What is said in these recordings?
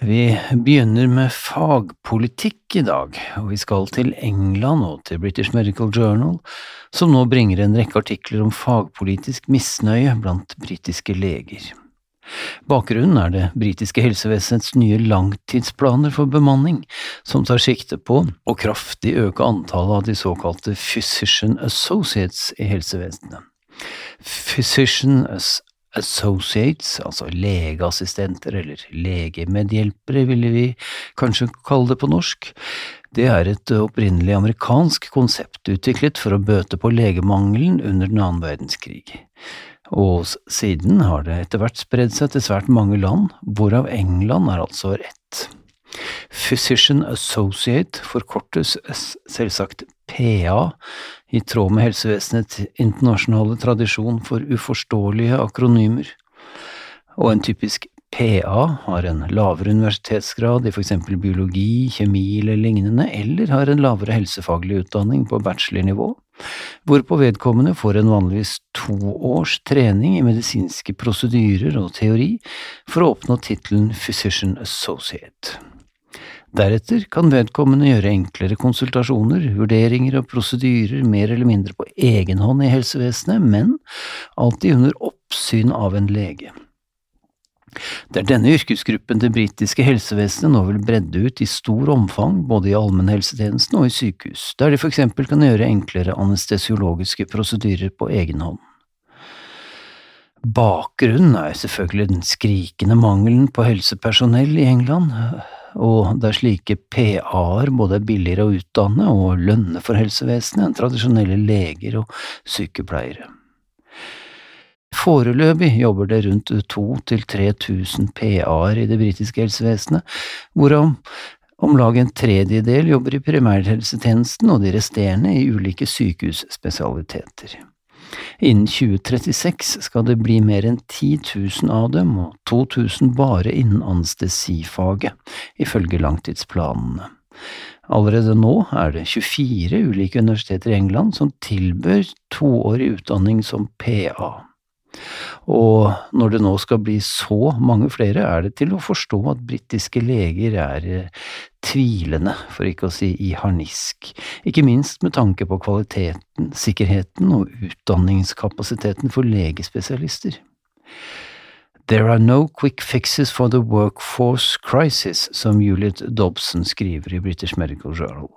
Vi begynner med fagpolitikk i dag, og vi skal til England og til British Medical Journal, som nå bringer en rekke artikler om fagpolitisk misnøye blant britiske leger. Bakgrunnen er det britiske helsevesenets nye langtidsplaner for bemanning, som tar sikte på å kraftig øke antallet av de såkalte physician associates i helsevesenet. Physician associates, altså legeassistenter eller legemedhjelpere, ville vi kanskje kalle det på norsk. Det er et opprinnelig amerikansk konsept utviklet for å bøte på legemangelen under den annen verdenskrig. Og siden har det etter hvert spredd seg til svært mange land, hvorav England er altså ett. Physician Associate forkortes selvsagt PA, i tråd med helsevesenets internasjonale tradisjon for uforståelige akronymer, og en typisk PA har en lavere universitetsgrad i eksempel biologi, kjemi eller lignende, eller har en lavere helsefaglig utdanning på bachelornivå, hvorpå vedkommende får en vanligvis to års trening i medisinske prosedyrer og teori for å oppnå tittelen Physician Associate. Deretter kan vedkommende gjøre enklere konsultasjoner, vurderinger og prosedyrer mer eller mindre på egen hånd i helsevesenet, men alltid under oppsyn av en lege. Det er denne yrkesgruppen det britiske helsevesenet nå vil bredde ut i stor omfang, både i allmennhelsetjenesten og i sykehus, der de for eksempel kan gjøre enklere anestesiologiske prosedyrer på egen hånd. Bakgrunnen er selvfølgelig den skrikende mangelen på helsepersonell i England, og der slike PA-er både er billigere å utdanne og lønne for helsevesenet enn tradisjonelle leger og sykepleiere. Foreløpig jobber det rundt 2000–3000 PA-er i det britiske helsevesenet, hvorav om lag en tredjedel jobber i primærhelsetjenesten og de resterende i ulike sykehusspesialiteter. Innen 2036 skal det bli mer enn 10 000 av dem, og 2000 bare innen anestesifaget, ifølge langtidsplanene. Allerede nå er det 24 ulike universiteter i England som tilbør toårig utdanning som PA. Og når det nå skal bli så mange flere, er det til å forstå at britiske leger er eh, tvilende, for ikke å si i harnisk, ikke minst med tanke på kvaliteten, sikkerheten og utdanningskapasiteten for legespesialister. There are no quick fixes for the workforce crisis, som Juliet Dobson skriver i British Medical Journal.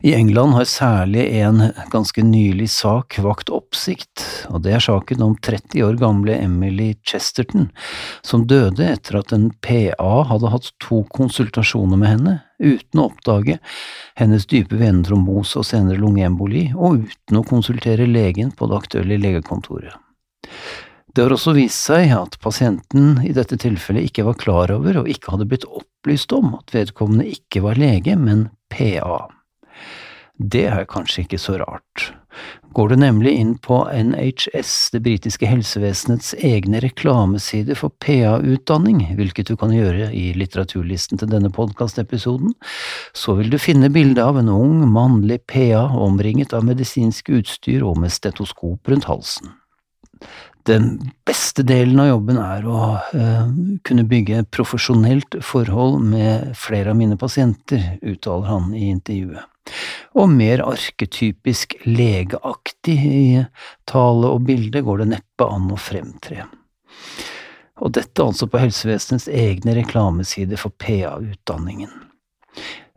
I England har særlig en ganske nylig sak vakt oppsikt, og det er saken om 30 år gamle Emily Chesterton, som døde etter at en PA hadde hatt to konsultasjoner med henne, uten å oppdage hennes dype venetrombose og senere lungeemboli, og uten å konsultere legen på det aktuelle legekontoret. Det har også vist seg at pasienten i dette tilfellet ikke var klar over og ikke hadde blitt opplyst om at vedkommende ikke var lege, men PA. Det er kanskje ikke så rart. Går du nemlig inn på NHS, det britiske helsevesenets egne reklamesider for PA-utdanning, hvilket du kan gjøre i litteraturlisten til denne podkastepisoden, så vil du finne bilde av en ung, mannlig PA omringet av medisinsk utstyr og med stetoskop rundt halsen. Den beste delen av jobben er å uh, kunne bygge profesjonelt forhold med flere av mine pasienter, uttaler han i intervjuet og mer arketypisk legeaktig i tale og bilde går det neppe an å fremtre. Og dette altså på helsevesenets egne reklamesider for PA-utdanningen.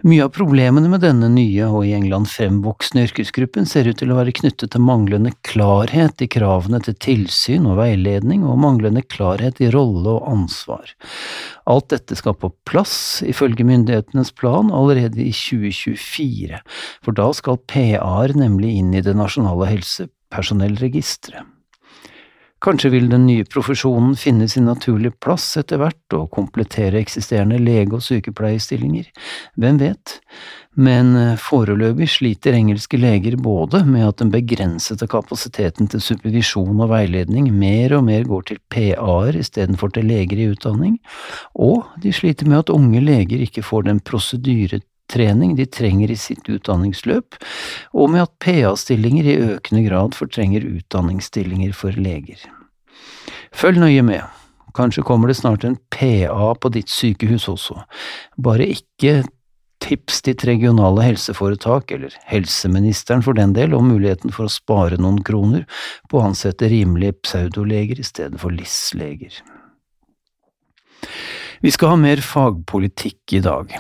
Mye av problemene med denne nye og i England fremvoksende yrkesgruppen ser ut til å være knyttet til manglende klarhet i kravene til tilsyn og veiledning, og manglende klarhet i rolle og ansvar. Alt dette skal på plass, ifølge myndighetenes plan, allerede i 2024, for da skal PA-er nemlig inn i det nasjonale helsepersonellregisteret. Kanskje vil den nye profesjonen finne sin naturlige plass etter hvert og komplettere eksisterende lege- og sykepleierstillinger, hvem vet, men eh, foreløpig sliter engelske leger både med at den begrensede kapasiteten til supervisjon og veiledning mer og mer går til PA-er istedenfor til leger i utdanning, og de sliter med at unge leger ikke får den prosedyretrening de trenger i sitt utdanningsløp, og med at PA-stillinger i økende grad fortrenger utdanningsstillinger for leger. Følg nøye med. Kanskje kommer det snart en PA på ditt sykehus også, bare ikke tips ditt regionale helseforetak, eller helseministeren for den del, om muligheten for å spare noen kroner på å ansette rimelige pseudoleger i stedet for LIS-leger. Vi skal ha mer fagpolitikk i dag,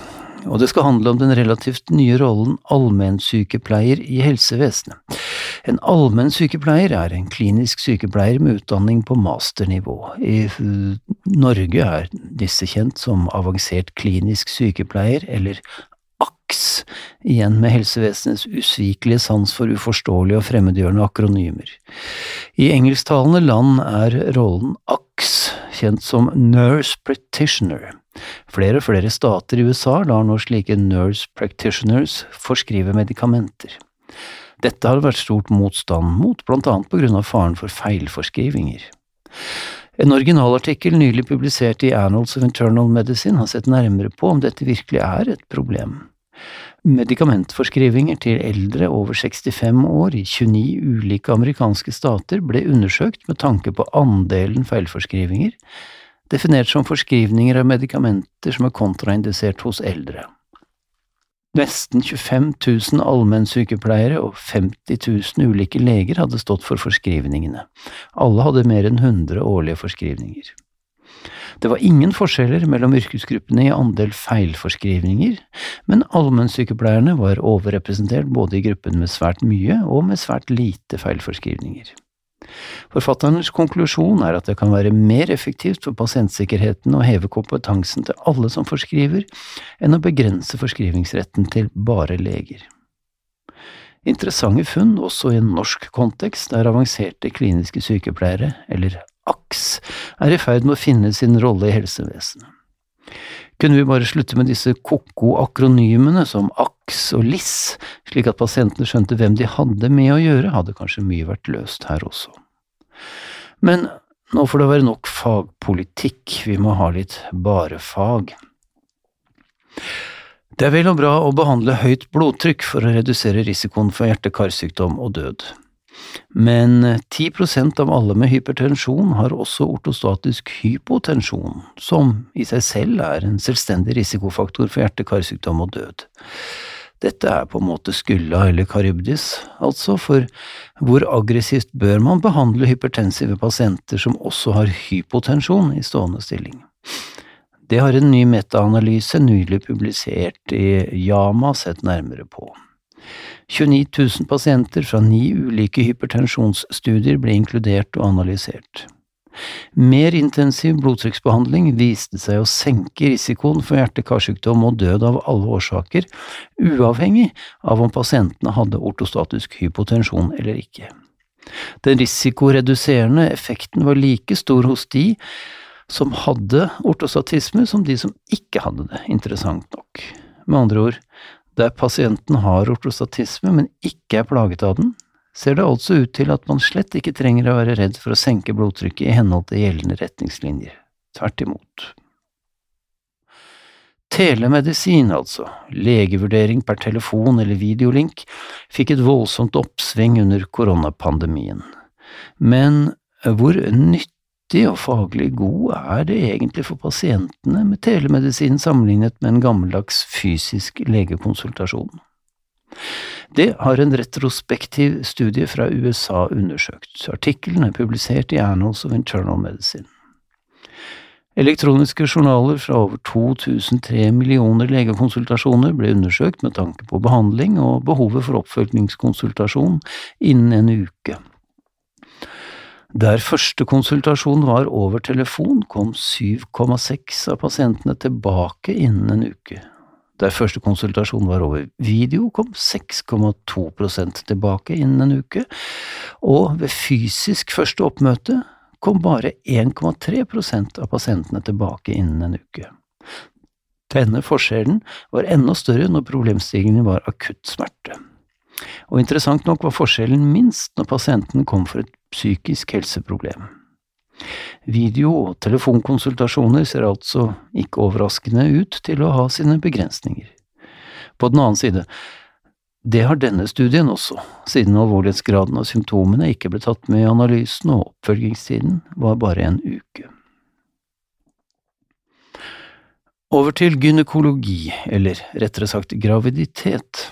og det skal handle om den relativt nye rollen allmennsykepleier i helsevesenet. En allmennsykepleier er en klinisk sykepleier med utdanning på masternivå. I Norge er disse kjent som avansert klinisk sykepleier, eller AKS, igjen med helsevesenets usvikelige sans for uforståelige og fremmedgjørende akronymer. I engelsktalende land er rollen AKS kjent som Nurse Practitioner. Flere og flere stater i USA lar nå slike nurse practitioners forskrive medikamenter. Dette har vært stort motstand mot, blant annet på grunn av faren for feilforskrivinger. En originalartikkel nylig publisert i Annals of Internal Medicine har sett nærmere på om dette virkelig er et problem. Medikamentforskrivinger til eldre over 65 år i 29 ulike amerikanske stater ble undersøkt med tanke på andelen feilforskrivinger, definert som forskrivninger av medikamenter som er kontraindisert hos eldre. Nesten 25 000 allmennsykepleiere og 50 000 ulike leger hadde stått for forskrivningene. Alle hadde mer enn 100 årlige forskrivninger. Det var ingen forskjeller mellom yrkesgruppene i andel feilforskrivninger, men allmennsykepleierne var overrepresentert både i gruppen med svært mye og med svært lite feilforskrivninger. Forfatternes konklusjon er at det kan være mer effektivt for pasientsikkerheten å heve kompetansen til alle som forskriver, enn å begrense forskrivingsretten til bare leger. Interessante funn også i en norsk kontekst der avanserte kliniske sykepleiere, eller AKS, er i ferd med å finne sin rolle i helsevesenet. Kunne vi bare slutte med disse ko-ko akronymene som AKS og LIS, slik at pasientene skjønte hvem de hadde med å gjøre, hadde kanskje mye vært løst her også. Men nå får det være nok fagpolitikk, vi må ha litt bare fag. Det er vel og bra å behandle høyt blodtrykk for å redusere risikoen for hjerte-karsykdom og død. Men 10% av alle med hypertensjon har også ortostatisk hypotensjon, som i seg selv er en selvstendig risikofaktor for hjerte-karsykdom og død. Dette er på en måte skulda eller karybdis, altså, for hvor aggressivt bør man behandle hypertensive pasienter som også har hypotensjon i stående stilling? Det har en ny metaanalyse nylig publisert i Yama sett nærmere på. 29 000 pasienter fra ni ulike hypertensjonsstudier ble inkludert og analysert. Mer intensiv blodtrykksbehandling viste seg å senke risikoen for hjerte-karsykdom og død av alle årsaker, uavhengig av om pasientene hadde ortostatisk hypotensjon eller ikke. Den risikoreduserende effekten var like stor hos de som hadde ortostatisme som de som ikke hadde det, interessant nok. Med andre ord, der pasienten har ortostatisme, men ikke er plaget av den, ser det altså ut til at man slett ikke trenger å være redd for å senke blodtrykket i henhold til gjeldende retningslinjer. Tvert imot. Telemedisin, altså, legevurdering per telefon eller videolink, fikk et voldsomt oppsving under koronapandemien. Men hvor nytt nyttig og faglig god er det egentlig for pasientene med telemedisin sammenlignet med en gammeldags fysisk legekonsultasjon? Det har en retrospektiv studie fra USA undersøkt. Artikkelen er publisert i Annals of Internal Medicine. Elektroniske journaler fra over 2003 millioner legekonsultasjoner ble undersøkt med tanke på behandling og behovet for oppfølgingskonsultasjon innen en uke. Der første konsultasjon var over telefon, kom 7,6 av pasientene tilbake innen en uke. Der første konsultasjon var over video, kom 6,2 tilbake innen en uke, og ved fysisk første oppmøte kom bare 1,3% av pasientene tilbake innen en uke. Denne forskjellen var enda større når problemstillingen var akutt smerte. Og interessant nok var forskjellen minst når pasienten kom for et psykisk helseproblem. Video- og telefonkonsultasjoner ser altså ikke overraskende ut til å ha sine begrensninger. På den annen side, det har denne studien også, siden alvorlighetsgraden og symptomene ikke ble tatt med i analysen og oppfølgingstiden var bare en uke. Over til gynekologi, eller rettere sagt graviditet.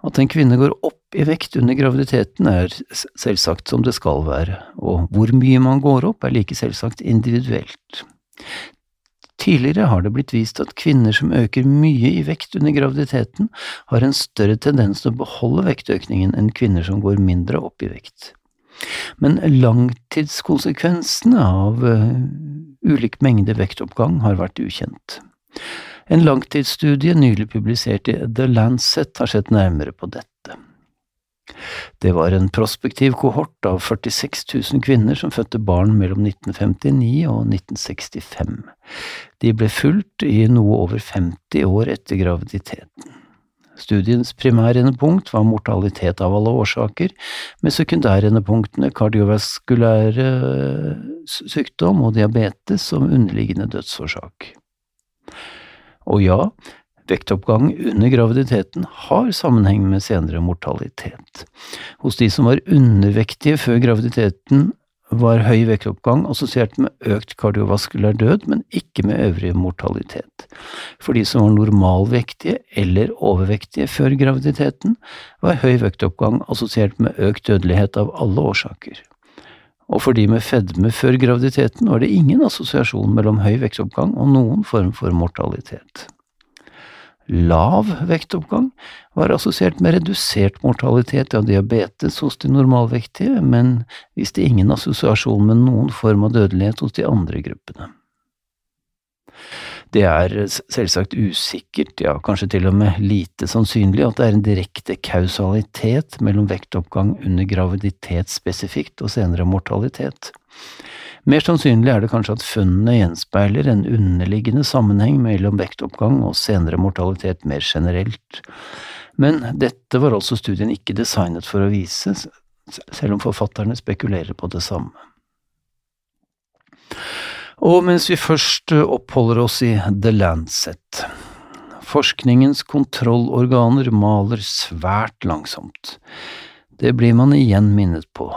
At en kvinne går opp i vekt under graviditeten er selvsagt som det skal være, og hvor mye man går opp er like selvsagt individuelt. Tidligere har det blitt vist at kvinner som øker mye i vekt under graviditeten, har en større tendens til å beholde vektøkningen enn kvinner som går mindre opp i vekt. Men langtidskonsekvensene av uh, ulik mengde vektoppgang har vært ukjent. En langtidsstudie nylig publisert i The Lancet har sett nærmere på dette. Det var en prospektiv kohort av 46 000 kvinner som fødte barn mellom 1959 og 1965. De ble fulgt i noe over 50 år etter graviditeten. Studiens primærendepunkt var mortalitet av alle årsaker, med sekundærendepunktene kardiovaskulære sykdom og diabetes som underliggende dødsårsak. Og ja, vektoppgang under graviditeten har sammenheng med senere mortalitet. Hos de som var undervektige før graviditeten, var høy vektoppgang assosiert med økt kardiovaskulær død, men ikke med øvrig mortalitet. For de som var normalvektige eller overvektige før graviditeten, var høy vektoppgang assosiert med økt dødelighet av alle årsaker. Og for de med fedme før graviditeten var det ingen assosiasjon mellom høy vektoppgang og noen form for mortalitet. Lav vektoppgang var assosiert med redusert mortalitet av diabetes hos de normalvektige, men viste ingen assosiasjon med noen form av dødelighet hos de andre gruppene. Det er selvsagt usikkert, ja kanskje til og med lite sannsynlig, at det er en direkte kausalitet mellom vektoppgang under graviditet spesifikt og senere mortalitet. Mer sannsynlig er det kanskje at funnene gjenspeiler en underliggende sammenheng mellom vektoppgang og senere mortalitet mer generelt. Men dette var altså studien ikke designet for å vise, selv om forfatterne spekulerer på det samme. Og mens vi først oppholder oss i The Lancet, forskningens kontrollorganer maler svært langsomt. Det blir man igjen minnet på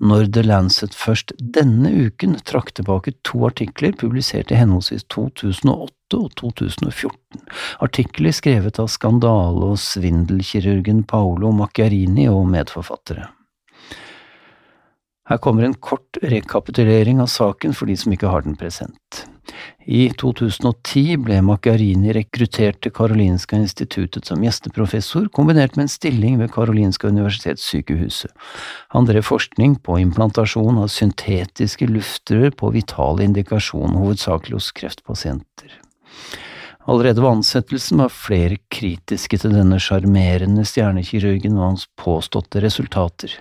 når The Lancet først denne uken trakk tilbake to artikler publisert i henholdsvis 2008 og 2014, artikler skrevet av skandale- og svindelkirurgen Paolo Macchiarini og medforfattere. Her kommer en kort rekapitulering av saken for de som ikke har den present. I 2010 ble Macchiarini rekruttert til Karolinska instituttet som gjesteprofessor, kombinert med en stilling ved Karolinska universitetssykehuset. Han drev forskning på implantasjon av syntetiske luftrør på vital indikasjon, hovedsakelig hos kreftpasienter. Allerede ved ansettelsen var flere kritiske til denne sjarmerende stjernekirurgen og hans påståtte resultater.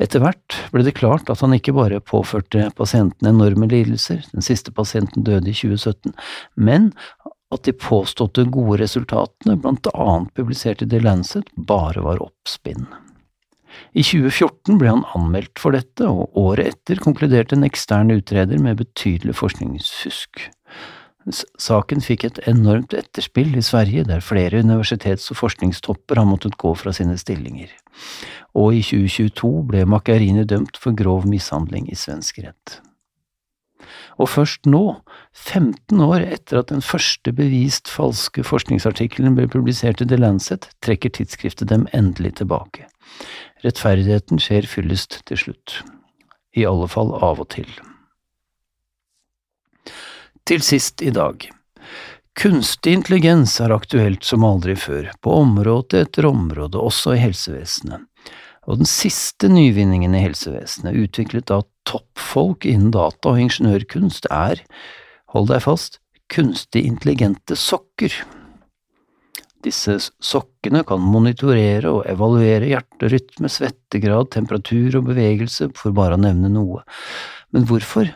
Etter hvert ble det klart at han ikke bare påførte pasienten enorme lidelser, den siste pasienten døde i 2017, men at de påståtte gode resultatene, blant annet publisert i The Lancet, bare var oppspinn. I 2014 ble han anmeldt for dette, og året etter konkluderte en ekstern utreder med betydelig forskningsfusk. Saken fikk et enormt etterspill i Sverige, der flere universitets- og forskningstopper har måttet gå fra sine stillinger og i 2022 ble Macchiarini dømt for grov mishandling i svensk rett. Og først nå, 15 år etter at den første bevist falske forskningsartikkelen ble publisert i The Lancet, trekker tidsskriftet dem endelig tilbake. Rettferdigheten skjer fyllest til slutt. I alle fall av og til. Til sist i dag. Kunstig intelligens er aktuelt som aldri før, på område etter område, også i helsevesenet og den siste nyvinningen i helsevesenet, utviklet av toppfolk innen data og ingeniørkunst, er, hold deg fast, kunstig intelligente sokker. Disse sokkene kan monitorere og evaluere hjerterytme, svettegrad, temperatur og bevegelse, for bare å nevne noe. Men hvorfor?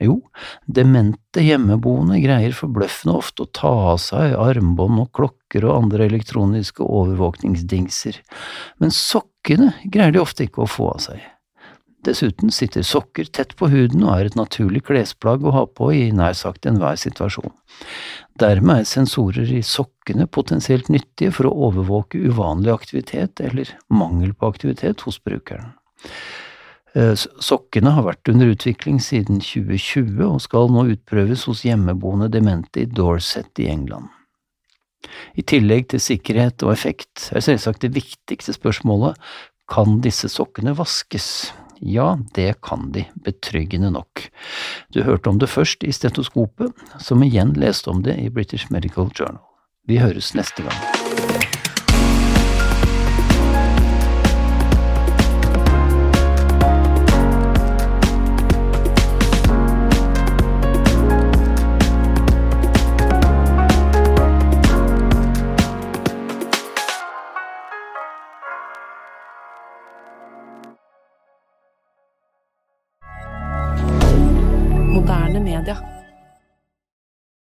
Jo, demente hjemmeboende greier forbløffende ofte å ta av seg armbånd og klokker og andre elektroniske overvåkningsdingser, men sokkene greier de ofte ikke å få av seg. Dessuten sitter sokker tett på huden og er et naturlig klesplagg å ha på i nær sagt enhver situasjon. Dermed er sensorer i sokkene potensielt nyttige for å overvåke uvanlig aktivitet eller mangel på aktivitet hos brukeren. Eh, sokkene har vært under utvikling siden 2020 og skal nå utprøves hos hjemmeboende demente i Dorset i England. I tillegg til sikkerhet og effekt er selvsagt det viktigste spørsmålet kan disse sokkene vaskes? Ja, det kan de, betryggende nok. Du hørte om det først i Stetoskopet, som igjen leste om det i British Medical Journal. Vi høres neste gang.